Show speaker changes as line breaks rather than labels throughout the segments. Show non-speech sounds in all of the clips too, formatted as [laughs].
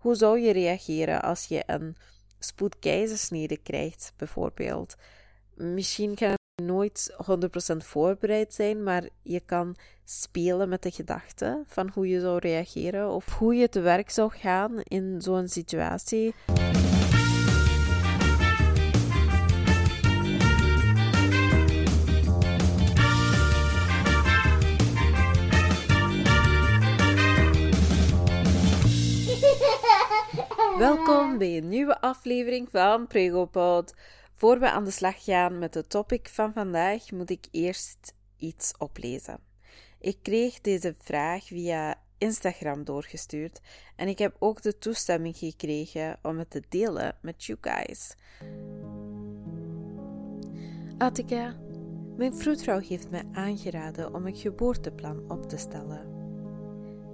Hoe zou je reageren als je een spoedkeizersnede krijgt, bijvoorbeeld? Misschien kan je nooit 100% voorbereid zijn, maar je kan spelen met de gedachte van hoe je zou reageren of hoe je te werk zou gaan in zo'n situatie. Welkom bij een nieuwe aflevering van Pregopod. Voor we aan de slag gaan met de topic van vandaag, moet ik eerst iets oplezen. Ik kreeg deze vraag via Instagram doorgestuurd en ik heb ook de toestemming gekregen om het te delen met you guys. Attica, mijn vroedvrouw heeft mij aangeraden om een geboorteplan op te stellen.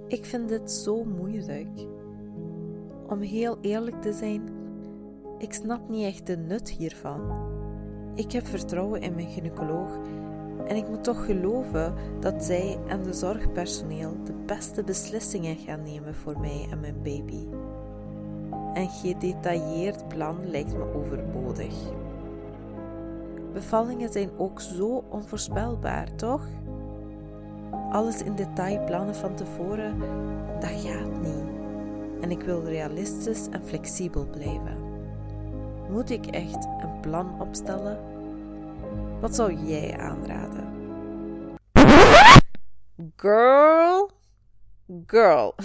Ik vind dit zo moeilijk. Om heel eerlijk te zijn, ik snap niet echt de nut hiervan. Ik heb vertrouwen in mijn gynaecoloog en ik moet toch geloven dat zij en de zorgpersoneel de beste beslissingen gaan nemen voor mij en mijn baby. Een gedetailleerd plan lijkt me overbodig. Bevallingen zijn ook zo onvoorspelbaar, toch? Alles in detail plannen van tevoren, dat gaat niet en ik wil realistisch en flexibel blijven. Moet ik echt een plan opstellen? Wat zou jij aanraden? Girl, girl.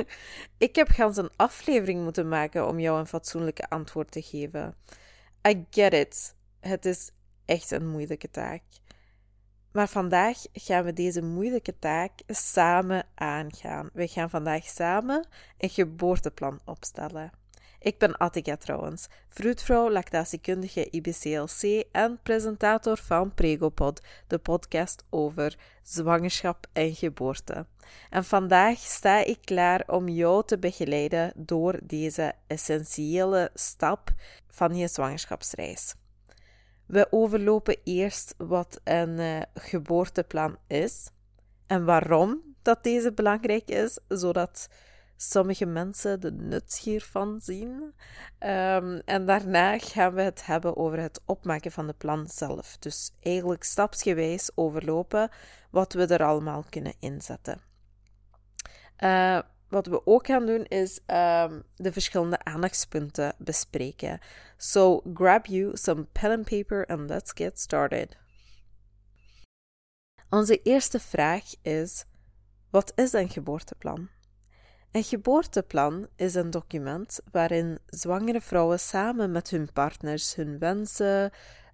[laughs] ik heb gans een aflevering moeten maken om jou een fatsoenlijke antwoord te geven. I get it. Het is echt een moeilijke taak. Maar vandaag gaan we deze moeilijke taak samen aangaan. We gaan vandaag samen een geboorteplan opstellen. Ik ben Attica trouwens, vroedvrouw, lactatiekundige IBCLC en presentator van Pregopod, de podcast over zwangerschap en geboorte. En vandaag sta ik klaar om jou te begeleiden door deze essentiële stap van je zwangerschapsreis. We overlopen eerst wat een uh, geboorteplan is en waarom dat deze belangrijk is, zodat sommige mensen de nut hiervan zien. Um, en daarna gaan we het hebben over het opmaken van de plan zelf. Dus eigenlijk stapsgewijs overlopen wat we er allemaal kunnen inzetten. Uh, wat we ook gaan doen is um, de verschillende aandachtspunten bespreken. So grab you some pen and paper and let's get started. Onze eerste vraag is: wat is een geboorteplan? Een geboorteplan is een document waarin zwangere vrouwen samen met hun partners hun wensen,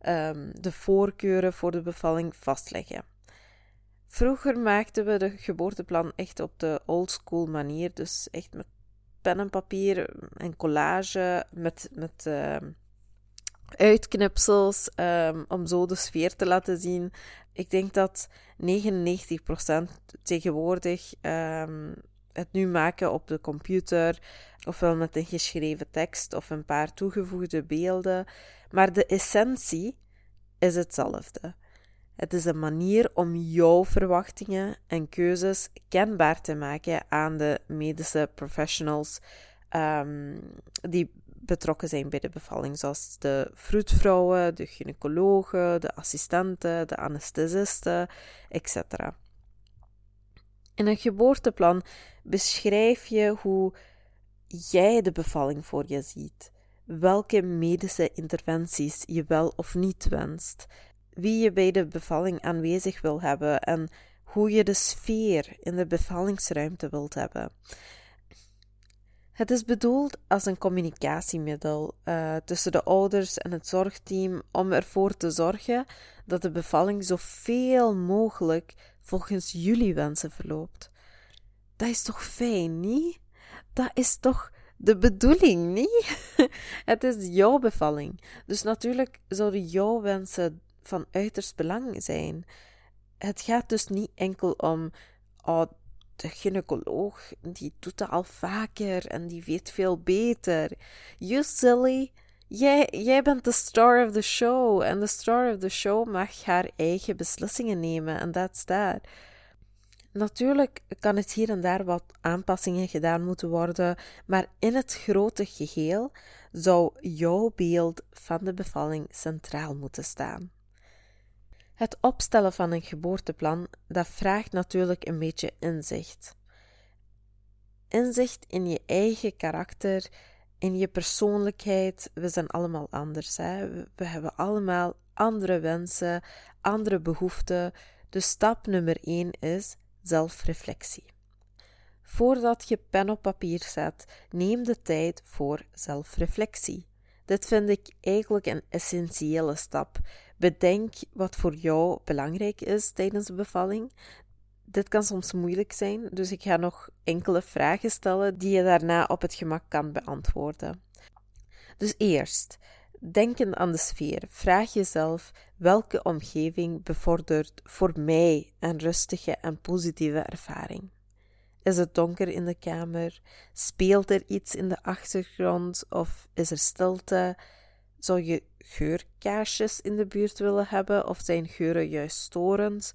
um, de voorkeuren voor de bevalling vastleggen. Vroeger maakten we de geboorteplan echt op de oldschool manier. Dus echt met pen en papier en collage, met, met uh, uitknipsels, um, om zo de sfeer te laten zien. Ik denk dat 99% tegenwoordig um, het nu maken op de computer, ofwel met een geschreven tekst of een paar toegevoegde beelden. Maar de essentie is hetzelfde. Het is een manier om jouw verwachtingen en keuzes kenbaar te maken aan de medische professionals um, die betrokken zijn bij de bevalling, zoals de vroedvrouwen, de gynaecologen, de assistenten, de anesthesisten, etc. In een geboorteplan beschrijf je hoe jij de bevalling voor je ziet, welke medische interventies je wel of niet wenst, wie je bij de bevalling aanwezig wil hebben en hoe je de sfeer in de bevallingsruimte wilt hebben. Het is bedoeld als een communicatiemiddel uh, tussen de ouders en het zorgteam om ervoor te zorgen dat de bevalling zoveel mogelijk volgens jullie wensen verloopt. Dat is toch fijn, niet? Dat is toch de bedoeling, niet? [laughs] het is jouw bevalling. Dus natuurlijk zouden jouw wensen van uiterst belang zijn. Het gaat dus niet enkel om, oh, de gynaecoloog, die doet dat al vaker en die weet veel beter. You silly. Jij, jij bent de star of the show en de star of the show mag haar eigen beslissingen nemen en that's that. Natuurlijk kan het hier en daar wat aanpassingen gedaan moeten worden, maar in het grote geheel zou jouw beeld van de bevalling centraal moeten staan. Het opstellen van een geboorteplan, dat vraagt natuurlijk een beetje inzicht. Inzicht in je eigen karakter, in je persoonlijkheid. We zijn allemaal anders. Hè? We hebben allemaal andere wensen, andere behoeften. Dus stap nummer 1 is zelfreflectie. Voordat je pen op papier zet, neem de tijd voor zelfreflectie. Dit vind ik eigenlijk een essentiële stap. Bedenk wat voor jou belangrijk is tijdens de bevalling. Dit kan soms moeilijk zijn, dus ik ga nog enkele vragen stellen die je daarna op het gemak kan beantwoorden. Dus eerst, denkend aan de sfeer, vraag jezelf welke omgeving bevordert voor mij een rustige en positieve ervaring. Is het donker in de kamer? Speelt er iets in de achtergrond of is er stilte? Zou je geurkaarsjes in de buurt willen hebben of zijn geuren juist storend?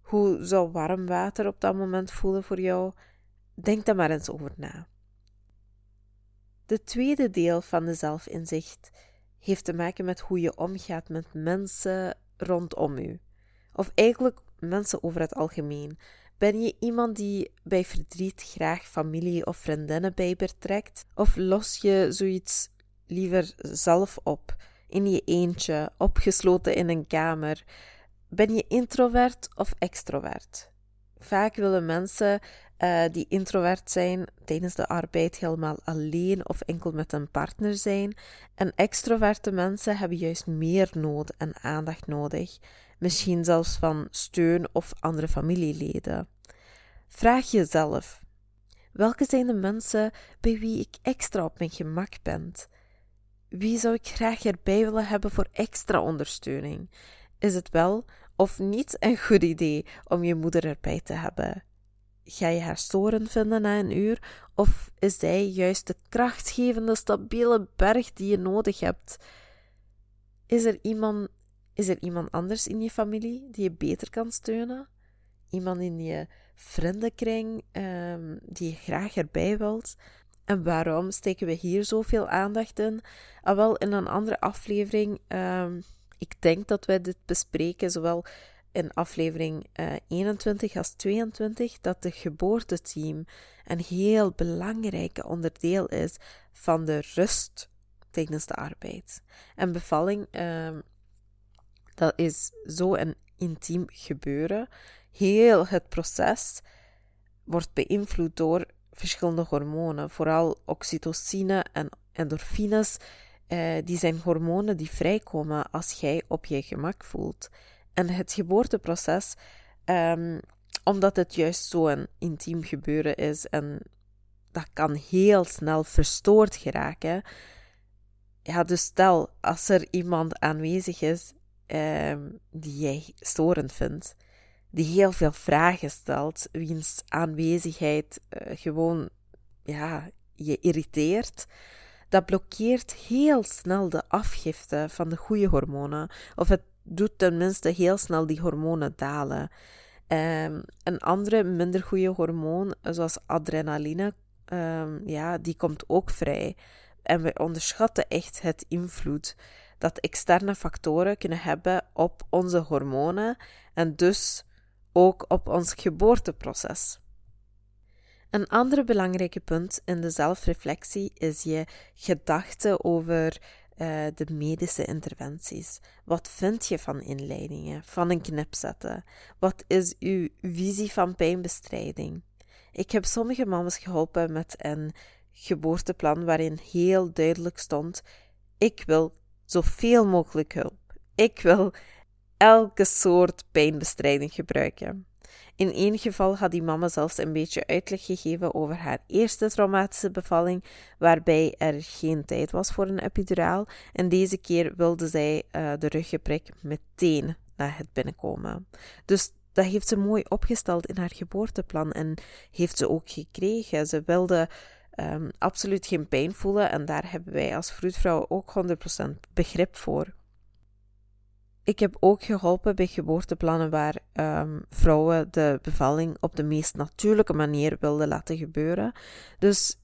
Hoe zou warm water op dat moment voelen voor jou? Denk daar maar eens over na. De tweede deel van de zelfinzicht heeft te maken met hoe je omgaat met mensen rondom u. Of eigenlijk mensen over het algemeen. Ben je iemand die bij verdriet graag familie of vriendinnen bij betrekt? Of los je zoiets liever zelf op, in je eentje, opgesloten in een kamer? Ben je introvert of extrovert? Vaak willen mensen uh, die introvert zijn tijdens de arbeid helemaal alleen of enkel met een partner zijn. En extroverte mensen hebben juist meer nood en aandacht nodig, misschien zelfs van steun of andere familieleden. Vraag jezelf: welke zijn de mensen bij wie ik extra op mijn gemak ben? Wie zou ik graag erbij willen hebben voor extra ondersteuning? Is het wel of niet een goed idee om je moeder erbij te hebben? Ga je haar storend vinden na een uur? Of is zij juist de krachtgevende, stabiele berg die je nodig hebt? Is er iemand, is er iemand anders in je familie die je beter kan steunen? Iemand in je vriendenkring um, die je graag erbij wilt? En waarom steken we hier zoveel aandacht in? Al wel in een andere aflevering. Um, ik denk dat wij dit bespreken, zowel in aflevering uh, eh, 21 als 22 dat de geboorteteam een heel belangrijk onderdeel is van de rust tijdens de arbeid. En bevalling, uh, dat is zo een intiem gebeuren. Heel het proces wordt beïnvloed door verschillende hormonen, vooral oxytocine en endorfines. Uh, die zijn hormonen die vrijkomen als jij op je gemak voelt. En het geboorteproces, um, omdat het juist zo'n intiem gebeuren is en dat kan heel snel verstoord geraken. Ja, dus stel, als er iemand aanwezig is um, die jij storend vindt, die heel veel vragen stelt, wiens aanwezigheid uh, gewoon ja, je irriteert, dat blokkeert heel snel de afgifte van de goede hormonen of het doet tenminste heel snel die hormonen dalen. Um, een andere minder goede hormoon, zoals adrenaline, um, ja, die komt ook vrij. En we onderschatten echt het invloed dat externe factoren kunnen hebben op onze hormonen en dus ook op ons geboorteproces. Een andere belangrijke punt in de zelfreflectie is je gedachte over uh, de medische interventies. Wat vind je van inleidingen, van een knipzetten? Wat is uw visie van pijnbestrijding? Ik heb sommige mamas geholpen met een geboorteplan waarin heel duidelijk stond: ik wil zoveel mogelijk hulp. Ik wil elke soort pijnbestrijding gebruiken. In één geval had die mama zelfs een beetje uitleg gegeven over haar eerste traumatische bevalling, waarbij er geen tijd was voor een epiduraal. En deze keer wilde zij uh, de ruggenprik meteen na het binnenkomen. Dus dat heeft ze mooi opgesteld in haar geboorteplan en heeft ze ook gekregen. Ze wilde um, absoluut geen pijn voelen en daar hebben wij als vroedvrouw ook 100% begrip voor. Ik heb ook geholpen bij geboorteplannen waar um, vrouwen de bevalling op de meest natuurlijke manier wilden laten gebeuren. Dus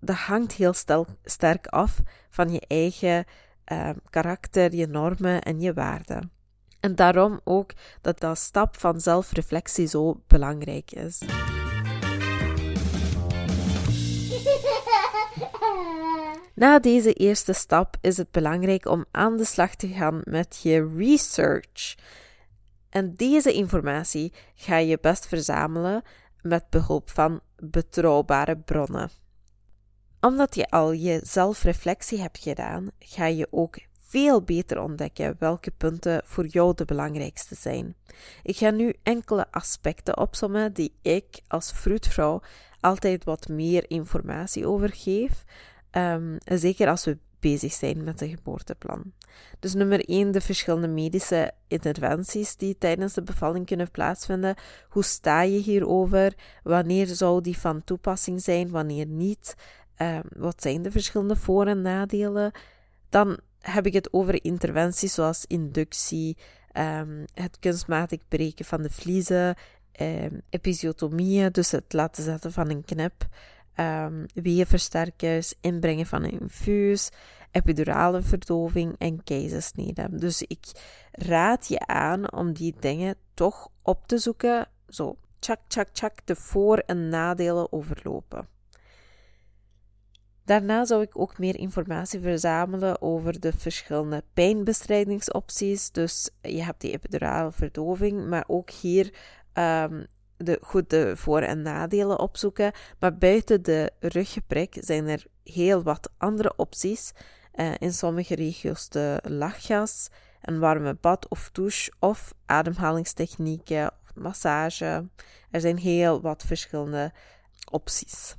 dat hangt heel sterk af van je eigen um, karakter, je normen en je waarden. En daarom ook dat dat stap van zelfreflectie zo belangrijk is. Na deze eerste stap is het belangrijk om aan de slag te gaan met je research. En deze informatie ga je best verzamelen met behulp van betrouwbare bronnen. Omdat je al je zelfreflectie hebt gedaan, ga je ook veel beter ontdekken welke punten voor jou de belangrijkste zijn. Ik ga nu enkele aspecten opsommen die ik als vroedvrouw altijd wat meer informatie over geef, um, zeker als we bezig zijn met een geboorteplan. Dus nummer 1, de verschillende medische interventies die tijdens de bevalling kunnen plaatsvinden. Hoe sta je hierover? Wanneer zou die van toepassing zijn, wanneer niet? Um, wat zijn de verschillende voor- en nadelen? Dan heb ik het over interventies zoals inductie, um, het kunstmatig breken van de vliezen, um, episiotomieën, dus het laten zetten van een knip, um, weeënversterkers, inbrengen van een infuus, epidurale verdoving en keizersnede. Dus ik raad je aan om die dingen toch op te zoeken, zo tjak, tjak, tjak, de voor- en nadelen overlopen. Daarna zou ik ook meer informatie verzamelen over de verschillende pijnbestrijdingsopties. Dus je hebt die epidurale verdoving, maar ook hier um, de, goed de voor- en nadelen opzoeken. Maar buiten de ruggeprik zijn er heel wat andere opties. Uh, in sommige regio's de lachgas, een warme bad of douche of ademhalingstechnieken massage. Er zijn heel wat verschillende opties.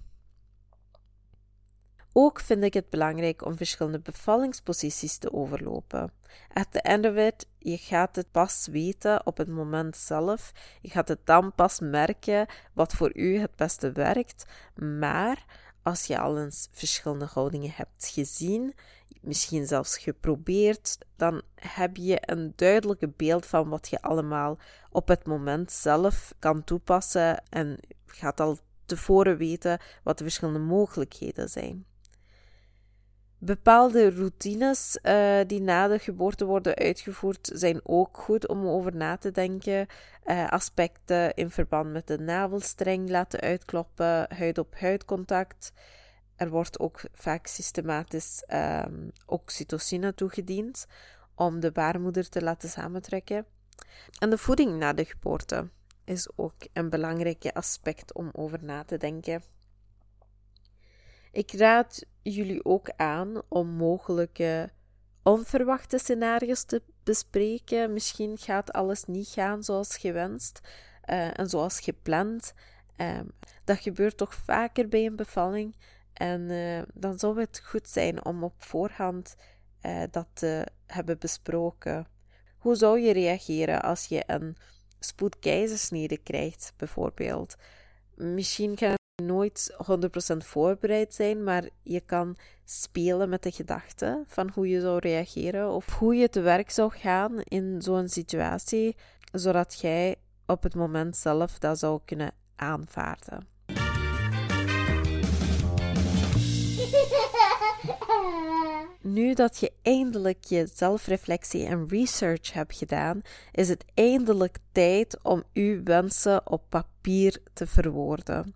Ook vind ik het belangrijk om verschillende bevallingsposities te overlopen. At the end of it, je gaat het pas weten op het moment zelf. Je gaat het dan pas merken wat voor u het beste werkt. Maar als je al eens verschillende houdingen hebt gezien, misschien zelfs geprobeerd, dan heb je een duidelijke beeld van wat je allemaal op het moment zelf kan toepassen en gaat al tevoren weten wat de verschillende mogelijkheden zijn. Bepaalde routines uh, die na de geboorte worden uitgevoerd zijn ook goed om over na te denken. Uh, aspecten in verband met de navelstreng laten uitkloppen, huid-op-huid contact. Er wordt ook vaak systematisch um, oxytocine toegediend om de baarmoeder te laten samentrekken. En de voeding na de geboorte is ook een belangrijk aspect om over na te denken. Ik raad jullie ook aan om mogelijke onverwachte scenario's te bespreken. Misschien gaat alles niet gaan zoals gewenst uh, en zoals gepland. Uh, dat gebeurt toch vaker bij een bevalling. En uh, dan zou het goed zijn om op voorhand eh, dat te hebben besproken. Hoe zou je reageren als je een spoedkeizersnede krijgt, bijvoorbeeld? Misschien kan nooit 100% voorbereid zijn, maar je kan spelen met de gedachte van hoe je zou reageren of hoe je te werk zou gaan in zo'n situatie, zodat jij op het moment zelf dat zou kunnen aanvaarden. [laughs] Nu dat je eindelijk je zelfreflectie en research hebt gedaan, is het eindelijk tijd om uw wensen op papier te verwoorden.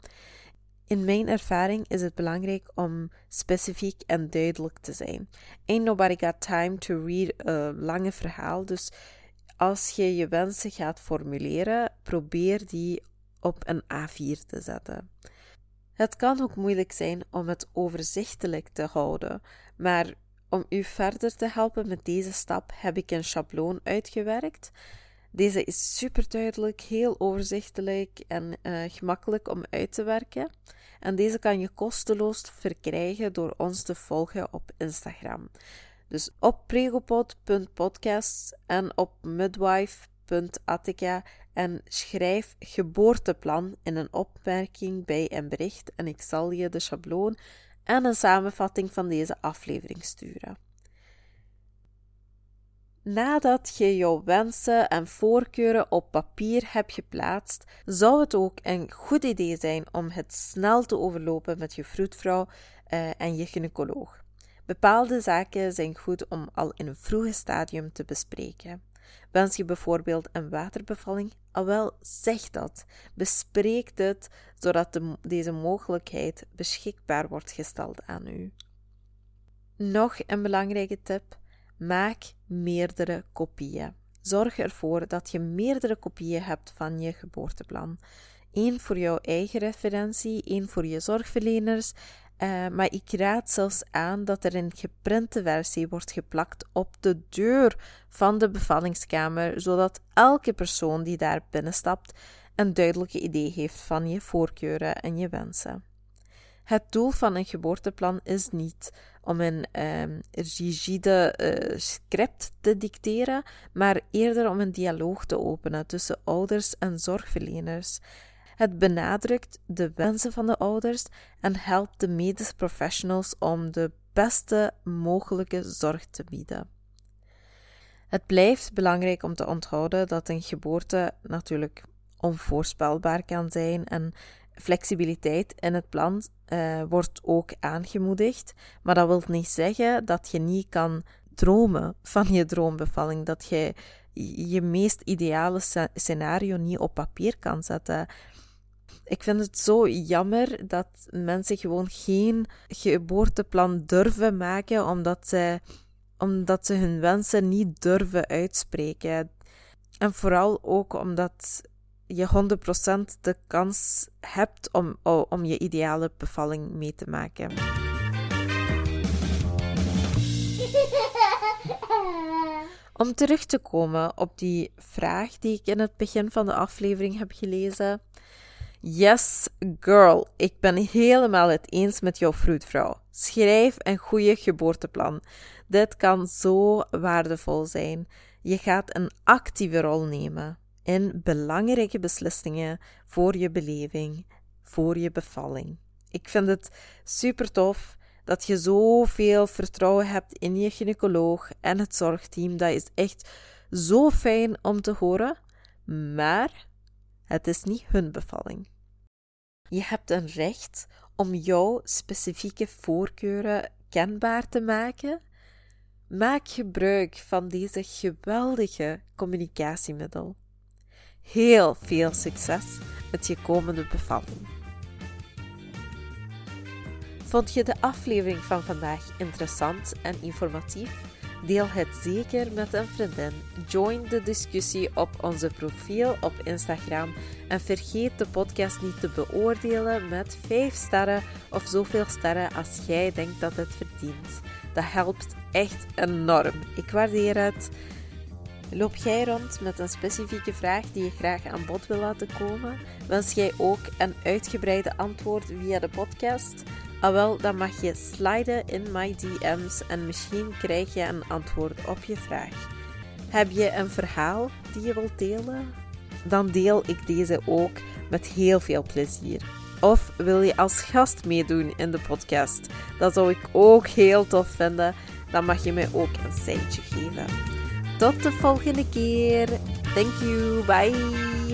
In mijn ervaring is het belangrijk om specifiek en duidelijk te zijn. Ain't nobody got time to read een lange verhaal. Dus als je je wensen gaat formuleren, probeer die op een A4 te zetten. Het kan ook moeilijk zijn om het overzichtelijk te houden, maar om u verder te helpen met deze stap heb ik een schabloon uitgewerkt. Deze is super duidelijk, heel overzichtelijk en uh, gemakkelijk om uit te werken. En deze kan je kosteloos verkrijgen door ons te volgen op Instagram. Dus op pregopod.podcast en op midwife.attica en schrijf geboorteplan in een opmerking bij een bericht en ik zal je de schabloon en een samenvatting van deze aflevering sturen. Nadat je jouw wensen en voorkeuren op papier hebt geplaatst, zou het ook een goed idee zijn om het snel te overlopen met je vroedvrouw uh, en je gynaecoloog. Bepaalde zaken zijn goed om al in een vroege stadium te bespreken. Wens je bijvoorbeeld een waterbevalling? Al wel, zeg dat. Bespreek het, zodat de, deze mogelijkheid beschikbaar wordt gesteld aan u. Nog een belangrijke tip: maak meerdere kopieën. Zorg ervoor dat je meerdere kopieën hebt van je geboorteplan. Eén voor jouw eigen referentie, één voor je zorgverleners uh, maar ik raad zelfs aan dat er een geprinte versie wordt geplakt op de deur van de bevallingskamer, zodat elke persoon die daar binnenstapt een duidelijke idee heeft van je voorkeuren en je wensen. Het doel van een geboorteplan is niet om een um, rigide uh, script te dicteren, maar eerder om een dialoog te openen tussen ouders en zorgverleners het benadrukt de wensen van de ouders en helpt de medische professionals om de beste mogelijke zorg te bieden. Het blijft belangrijk om te onthouden dat een geboorte natuurlijk onvoorspelbaar kan zijn en flexibiliteit in het plan uh, wordt ook aangemoedigd, maar dat wil niet zeggen dat je niet kan dromen van je droombevalling, dat je je meest ideale scenario niet op papier kan zetten. Ik vind het zo jammer dat mensen gewoon geen geboorteplan durven maken omdat ze, omdat ze hun wensen niet durven uitspreken. En vooral ook omdat je 100% de kans hebt om, om je ideale bevalling mee te maken. [laughs] Om terug te komen op die vraag die ik in het begin van de aflevering heb gelezen. Yes, girl, ik ben helemaal het eens met jouw vroedvrouw. Schrijf een goede geboorteplan. Dit kan zo waardevol zijn. Je gaat een actieve rol nemen in belangrijke beslissingen voor je beleving, voor je bevalling. Ik vind het super tof dat je zoveel vertrouwen hebt in je gynaecoloog en het zorgteam. Dat is echt zo fijn om te horen. Maar het is niet hun bevalling. Je hebt een recht om jouw specifieke voorkeuren kenbaar te maken. Maak gebruik van deze geweldige communicatiemiddel. Heel veel succes met je komende bevalling. Vond je de aflevering van vandaag interessant en informatief? Deel het zeker met een vriendin. Join de discussie op onze profiel op Instagram. En vergeet de podcast niet te beoordelen met 5 sterren of zoveel sterren als jij denkt dat het verdient. Dat helpt echt enorm. Ik waardeer het. Loop jij rond met een specifieke vraag die je graag aan bod wil laten komen? Wens jij ook een uitgebreide antwoord via de podcast? Ah wel, dan mag je sliden in my DM's en misschien krijg je een antwoord op je vraag. Heb je een verhaal die je wilt delen? Dan deel ik deze ook met heel veel plezier. Of wil je als gast meedoen in de podcast? Dat zou ik ook heel tof vinden. Dan mag je mij ook een seintje geven. Tot de volgende keer. Thank you. Bye.